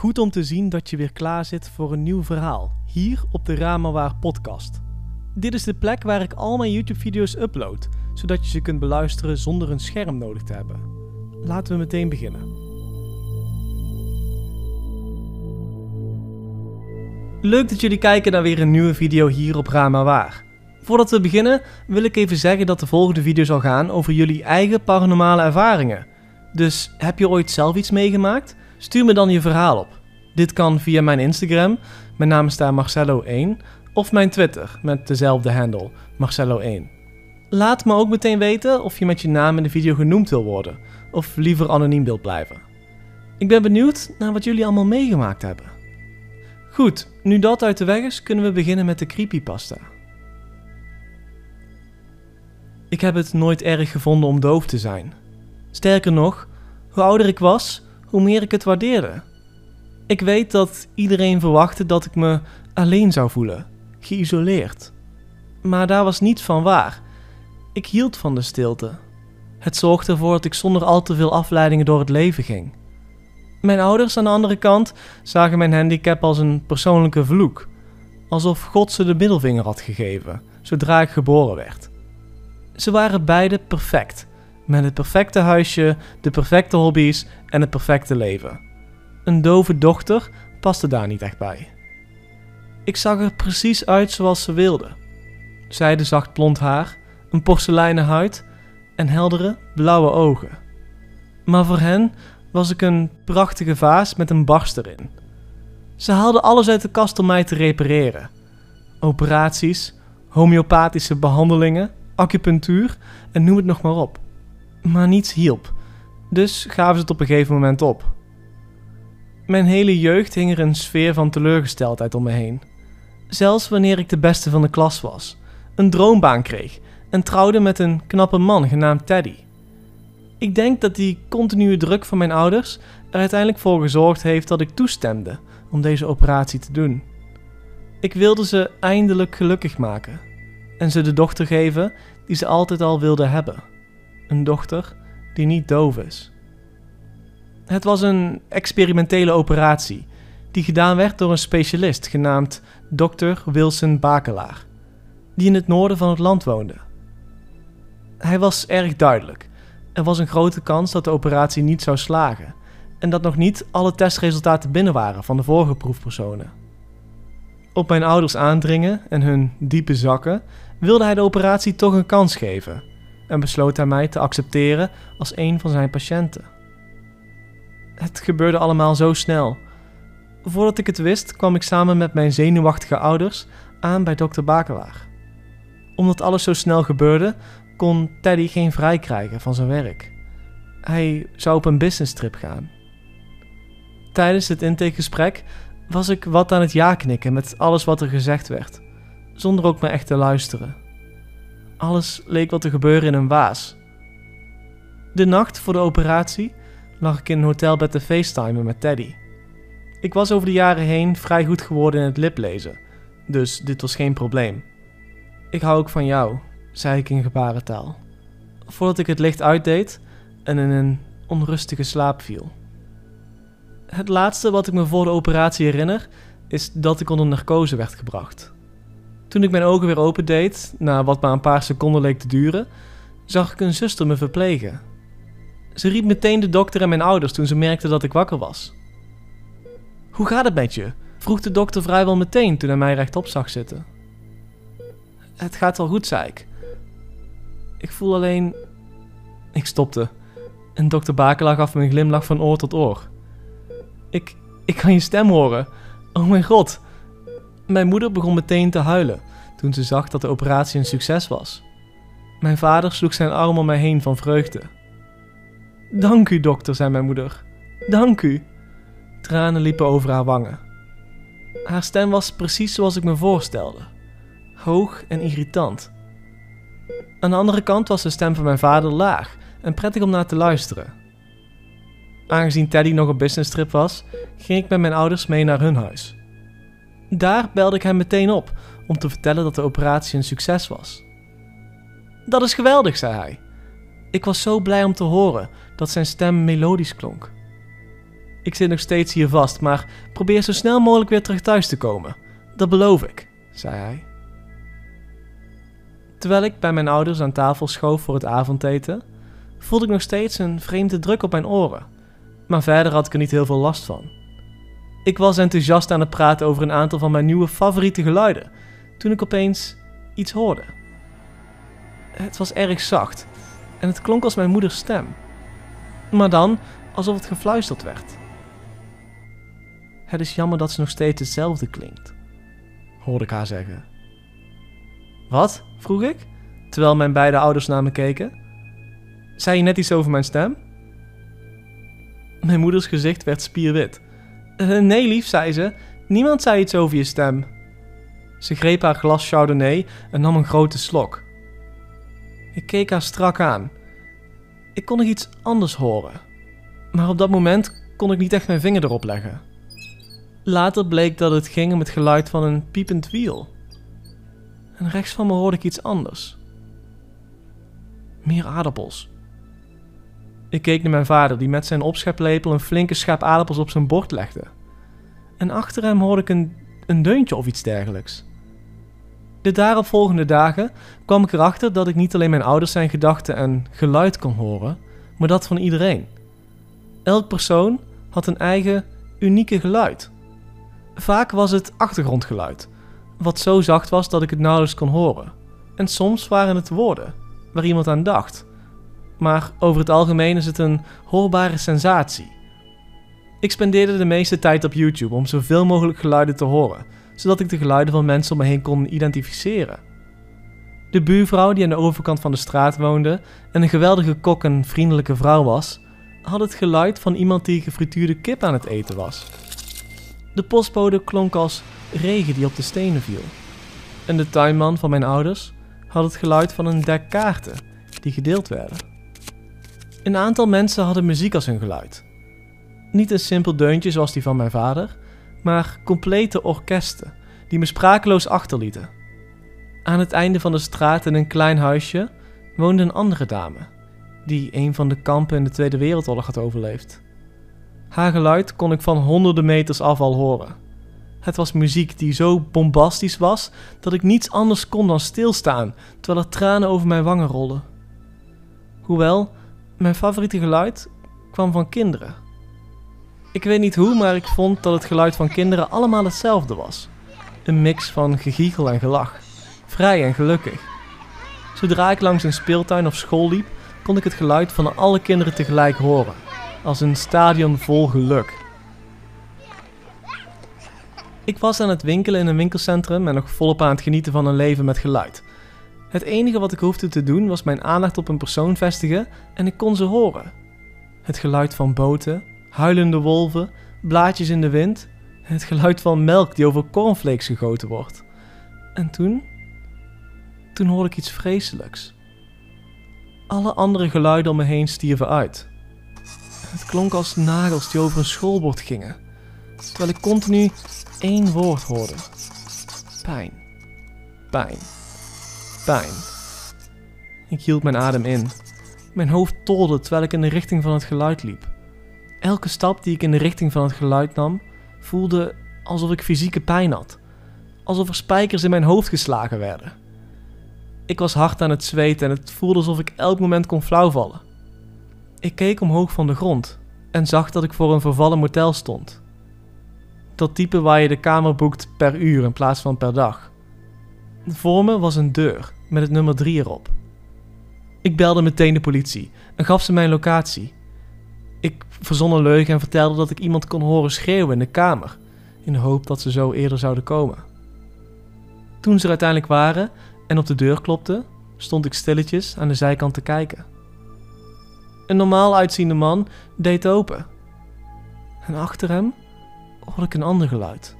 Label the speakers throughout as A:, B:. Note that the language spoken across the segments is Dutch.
A: Goed om te zien dat je weer klaar zit voor een nieuw verhaal, hier op de Ramawaar podcast. Dit is de plek waar ik al mijn YouTube-video's upload, zodat je ze kunt beluisteren zonder een scherm nodig te hebben. Laten we meteen beginnen. Leuk dat jullie kijken naar weer een nieuwe video hier op Ramawaar. Voordat we beginnen wil ik even zeggen dat de volgende video zal gaan over jullie eigen paranormale ervaringen. Dus heb je ooit zelf iets meegemaakt? Stuur me dan je verhaal op. Dit kan via mijn Instagram, mijn naam is daar Marcello1, of mijn Twitter met dezelfde handle, Marcello1. Laat me ook meteen weten of je met je naam in de video genoemd wil worden, of liever anoniem wilt blijven. Ik ben benieuwd naar wat jullie allemaal meegemaakt hebben. Goed, nu dat uit de weg is, kunnen we beginnen met de creepypasta. Ik heb het nooit erg gevonden om doof te zijn. Sterker nog, hoe ouder ik was, hoe meer ik het waardeerde. Ik weet dat iedereen verwachtte dat ik me alleen zou voelen, geïsoleerd. Maar daar was niets van waar. Ik hield van de stilte. Het zorgde ervoor dat ik zonder al te veel afleidingen door het leven ging. Mijn ouders aan de andere kant zagen mijn handicap als een persoonlijke vloek, alsof God ze de middelvinger had gegeven zodra ik geboren werd. Ze waren beide perfect, met het perfecte huisje, de perfecte hobby's en het perfecte leven. Een dove dochter paste daar niet echt bij. Ik zag er precies uit zoals ze wilde. Zijde zacht blond haar, een porseleinen huid en heldere blauwe ogen. Maar voor hen was ik een prachtige vaas met een barst erin. Ze haalden alles uit de kast om mij te repareren. Operaties, homeopathische behandelingen, acupunctuur en noem het nog maar op. Maar niets hielp, dus gaven ze het op een gegeven moment op. Mijn hele jeugd hing er een sfeer van teleurgesteldheid om me heen. Zelfs wanneer ik de beste van de klas was, een droombaan kreeg en trouwde met een knappe man genaamd Teddy. Ik denk dat die continue druk van mijn ouders er uiteindelijk voor gezorgd heeft dat ik toestemde om deze operatie te doen. Ik wilde ze eindelijk gelukkig maken en ze de dochter geven die ze altijd al wilden hebben. Een dochter die niet doof is. Het was een experimentele operatie die gedaan werd door een specialist genaamd Dr. Wilson Bakelaar, die in het noorden van het land woonde. Hij was erg duidelijk. Er was een grote kans dat de operatie niet zou slagen en dat nog niet alle testresultaten binnen waren van de vorige proefpersonen. Op mijn ouders aandringen en hun diepe zakken wilde hij de operatie toch een kans geven en besloot hij mij te accepteren als een van zijn patiënten. Het gebeurde allemaal zo snel. Voordat ik het wist, kwam ik samen met mijn zenuwachtige ouders aan bij dokter Bakelaar. Omdat alles zo snel gebeurde, kon Teddy geen vrij krijgen van zijn werk. Hij zou op een business trip gaan. Tijdens het intakegesprek was ik wat aan het ja knikken met alles wat er gezegd werd, zonder ook maar echt te luisteren. Alles leek wat te gebeuren in een waas. De nacht voor de operatie lag ik in een hotelbed te facetimen met Teddy. Ik was over de jaren heen vrij goed geworden in het liplezen, dus dit was geen probleem. Ik hou ook van jou, zei ik in gebarentaal, voordat ik het licht uitdeed en in een onrustige slaap viel. Het laatste wat ik me voor de operatie herinner, is dat ik onder narcose werd gebracht. Toen ik mijn ogen weer opendeed, na wat maar een paar seconden leek te duren, zag ik een zuster me verplegen. Ze riep meteen de dokter en mijn ouders toen ze merkte dat ik wakker was. Hoe gaat het met je? vroeg de dokter vrijwel meteen toen hij mij rechtop zag zitten. Het gaat wel goed, zei ik. Ik voel alleen. Ik stopte. En dokter Bakelaar gaf me een glimlach van oor tot oor. Ik, ik kan je stem horen. Oh mijn god. Mijn moeder begon meteen te huilen toen ze zag dat de operatie een succes was. Mijn vader sloeg zijn arm om mij heen van vreugde. Dank u, dokter, zei mijn moeder. Dank u. Tranen liepen over haar wangen. Haar stem was precies zoals ik me voorstelde: hoog en irritant. Aan de andere kant was de stem van mijn vader laag en prettig om naar te luisteren. Aangezien Teddy nog op business trip was, ging ik met mijn ouders mee naar hun huis. Daar belde ik hem meteen op om te vertellen dat de operatie een succes was. Dat is geweldig, zei hij. Ik was zo blij om te horen dat zijn stem melodisch klonk. Ik zit nog steeds hier vast, maar probeer zo snel mogelijk weer terug thuis te komen. Dat beloof ik, zei hij. Terwijl ik bij mijn ouders aan tafel schoof voor het avondeten, voelde ik nog steeds een vreemde druk op mijn oren. Maar verder had ik er niet heel veel last van. Ik was enthousiast aan het praten over een aantal van mijn nieuwe favoriete geluiden, toen ik opeens iets hoorde. Het was erg zacht en het klonk als mijn moeders stem. Maar dan alsof het gefluisterd werd. Het is jammer dat ze nog steeds hetzelfde klinkt, hoorde ik haar zeggen. Wat? vroeg ik, terwijl mijn beide ouders naar me keken. Zei je net iets over mijn stem? Mijn moeders gezicht werd spierwit. Uh, nee, lief, zei ze. Niemand zei iets over je stem. Ze greep haar glas Chardonnay en nam een grote slok. Ik keek haar strak aan. Ik kon nog iets anders horen. Maar op dat moment kon ik niet echt mijn vinger erop leggen. Later bleek dat het ging om het geluid van een piepend wiel. En rechts van me hoorde ik iets anders. Meer aardappels. Ik keek naar mijn vader, die met zijn opscheplepel een flinke schep aardappels op zijn bord legde. En achter hem hoorde ik een, een deuntje of iets dergelijks. De daaropvolgende dagen kwam ik erachter dat ik niet alleen mijn ouders zijn gedachten en geluid kon horen, maar dat van iedereen. Elk persoon had een eigen, unieke geluid. Vaak was het achtergrondgeluid, wat zo zacht was dat ik het nauwelijks kon horen. En soms waren het woorden, waar iemand aan dacht. Maar over het algemeen is het een hoorbare sensatie. Ik spendeerde de meeste tijd op YouTube om zoveel mogelijk geluiden te horen, zodat ik de geluiden van mensen om me heen kon identificeren. De buurvrouw die aan de overkant van de straat woonde en een geweldige kok en vriendelijke vrouw was, had het geluid van iemand die gefrituurde kip aan het eten was. De postbode klonk als regen die op de stenen viel. En de tuinman van mijn ouders had het geluid van een dek kaarten die gedeeld werden. Een aantal mensen hadden muziek als hun geluid. Niet een simpel deuntje zoals die van mijn vader, maar complete orkesten die me sprakeloos achterlieten. Aan het einde van de straat in een klein huisje woonde een andere dame, die een van de kampen in de Tweede Wereldoorlog had overleefd. Haar geluid kon ik van honderden meters af al horen. Het was muziek die zo bombastisch was dat ik niets anders kon dan stilstaan terwijl er tranen over mijn wangen rolden. Hoewel, mijn favoriete geluid kwam van kinderen. Ik weet niet hoe, maar ik vond dat het geluid van kinderen allemaal hetzelfde was. Een mix van gegiegel en gelach. Vrij en gelukkig. Zodra ik langs een speeltuin of school liep, kon ik het geluid van alle kinderen tegelijk horen. Als een stadion vol geluk. Ik was aan het winkelen in een winkelcentrum en nog volop aan het genieten van een leven met geluid. Het enige wat ik hoefde te doen was mijn aandacht op een persoon vestigen en ik kon ze horen. Het geluid van boten, huilende wolven, blaadjes in de wind het geluid van melk die over cornflakes gegoten wordt. En toen? Toen hoorde ik iets vreselijks. Alle andere geluiden om me heen stierven uit. Het klonk als nagels die over een schoolbord gingen, terwijl ik continu één woord hoorde: pijn, pijn, pijn. Ik hield mijn adem in. Mijn hoofd tolde terwijl ik in de richting van het geluid liep. Elke stap die ik in de richting van het geluid nam, voelde alsof ik fysieke pijn had. Alsof er spijkers in mijn hoofd geslagen werden. Ik was hard aan het zweten en het voelde alsof ik elk moment kon flauwvallen. Ik keek omhoog van de grond en zag dat ik voor een vervallen motel stond. Dat type waar je de kamer boekt per uur in plaats van per dag. Voor me was een deur met het nummer 3 erop. Ik belde meteen de politie en gaf ze mijn locatie. Ik verzon een leugen en vertelde dat ik iemand kon horen schreeuwen in de kamer, in de hoop dat ze zo eerder zouden komen. Toen ze er uiteindelijk waren en op de deur klopten, stond ik stilletjes aan de zijkant te kijken. Een normaal uitziende man deed open. En achter hem hoorde ik een ander geluid.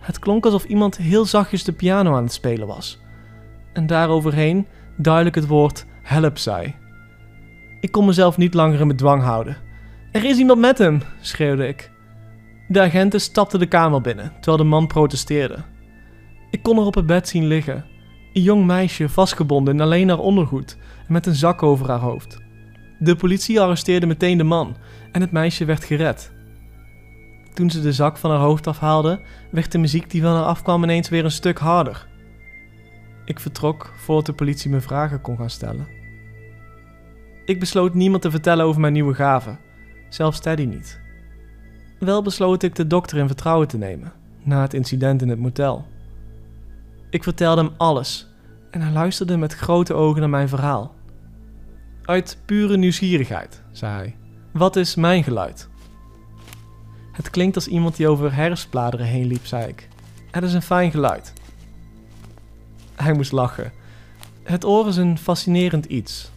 A: Het klonk alsof iemand heel zachtjes de piano aan het spelen was. En daaroverheen duidelijk het woord help zei. Ik kon mezelf niet langer in bedwang houden. Er is iemand met hem, schreeuwde ik. De agenten stapten de kamer binnen, terwijl de man protesteerde. Ik kon er op het bed zien liggen. Een jong meisje vastgebonden in alleen haar ondergoed en met een zak over haar hoofd. De politie arresteerde meteen de man en het meisje werd gered. Toen ze de zak van haar hoofd afhaalde, werd de muziek die van haar afkwam ineens weer een stuk harder. Ik vertrok voordat de politie me vragen kon gaan stellen. Ik besloot niemand te vertellen over mijn nieuwe gave, zelfs Teddy niet. Wel besloot ik de dokter in vertrouwen te nemen, na het incident in het motel. Ik vertelde hem alles en hij luisterde met grote ogen naar mijn verhaal. Uit pure nieuwsgierigheid, zei hij. Wat is mijn geluid? Het klinkt als iemand die over herfstbladeren heen liep, zei ik. Het is een fijn geluid. Hij moest lachen. Het oor is een fascinerend iets.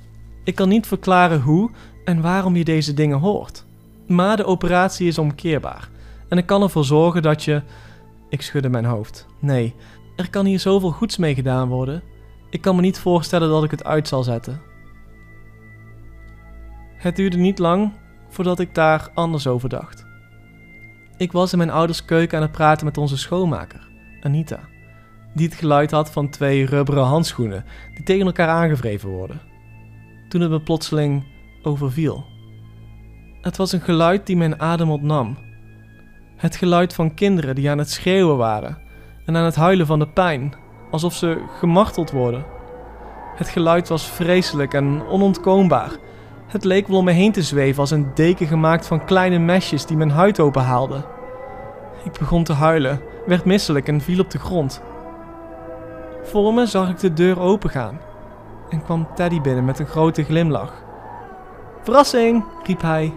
A: Ik kan niet verklaren hoe en waarom je deze dingen hoort. Maar de operatie is omkeerbaar. En ik kan ervoor zorgen dat je. Ik schudde mijn hoofd. Nee, er kan hier zoveel goeds mee gedaan worden. Ik kan me niet voorstellen dat ik het uit zal zetten. Het duurde niet lang voordat ik daar anders over dacht. Ik was in mijn ouders keuken aan het praten met onze schoonmaker, Anita, die het geluid had van twee rubberen handschoenen die tegen elkaar aangevreven worden. Toen het me plotseling overviel. Het was een geluid die mijn adem ontnam. Het geluid van kinderen die aan het schreeuwen waren en aan het huilen van de pijn, alsof ze gemarteld worden. Het geluid was vreselijk en onontkoombaar. Het leek wel om me heen te zweven als een deken gemaakt van kleine mesjes die mijn huid openhaalden. Ik begon te huilen, werd misselijk en viel op de grond. Voor me zag ik de deur opengaan en kwam Teddy binnen met een grote glimlach. Verrassing, riep hij.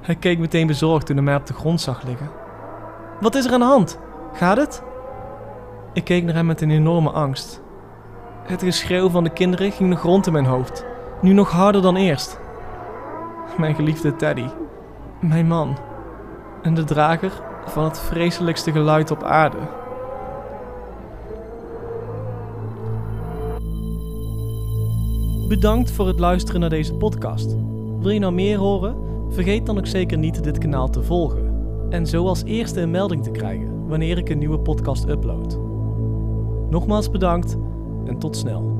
A: Hij keek meteen bezorgd toen hij mij op de grond zag liggen. Wat is er aan de hand? Gaat het? Ik keek naar hem met een enorme angst. Het geschreeuw van de kinderen ging nog rond in mijn hoofd, nu nog harder dan eerst. Mijn geliefde Teddy, mijn man en de drager van het vreselijkste geluid op aarde. Bedankt voor het luisteren naar deze podcast. Wil je nou meer horen? Vergeet dan ook zeker niet dit kanaal te volgen en zo als eerste een melding te krijgen wanneer ik een nieuwe podcast upload. Nogmaals bedankt en tot snel.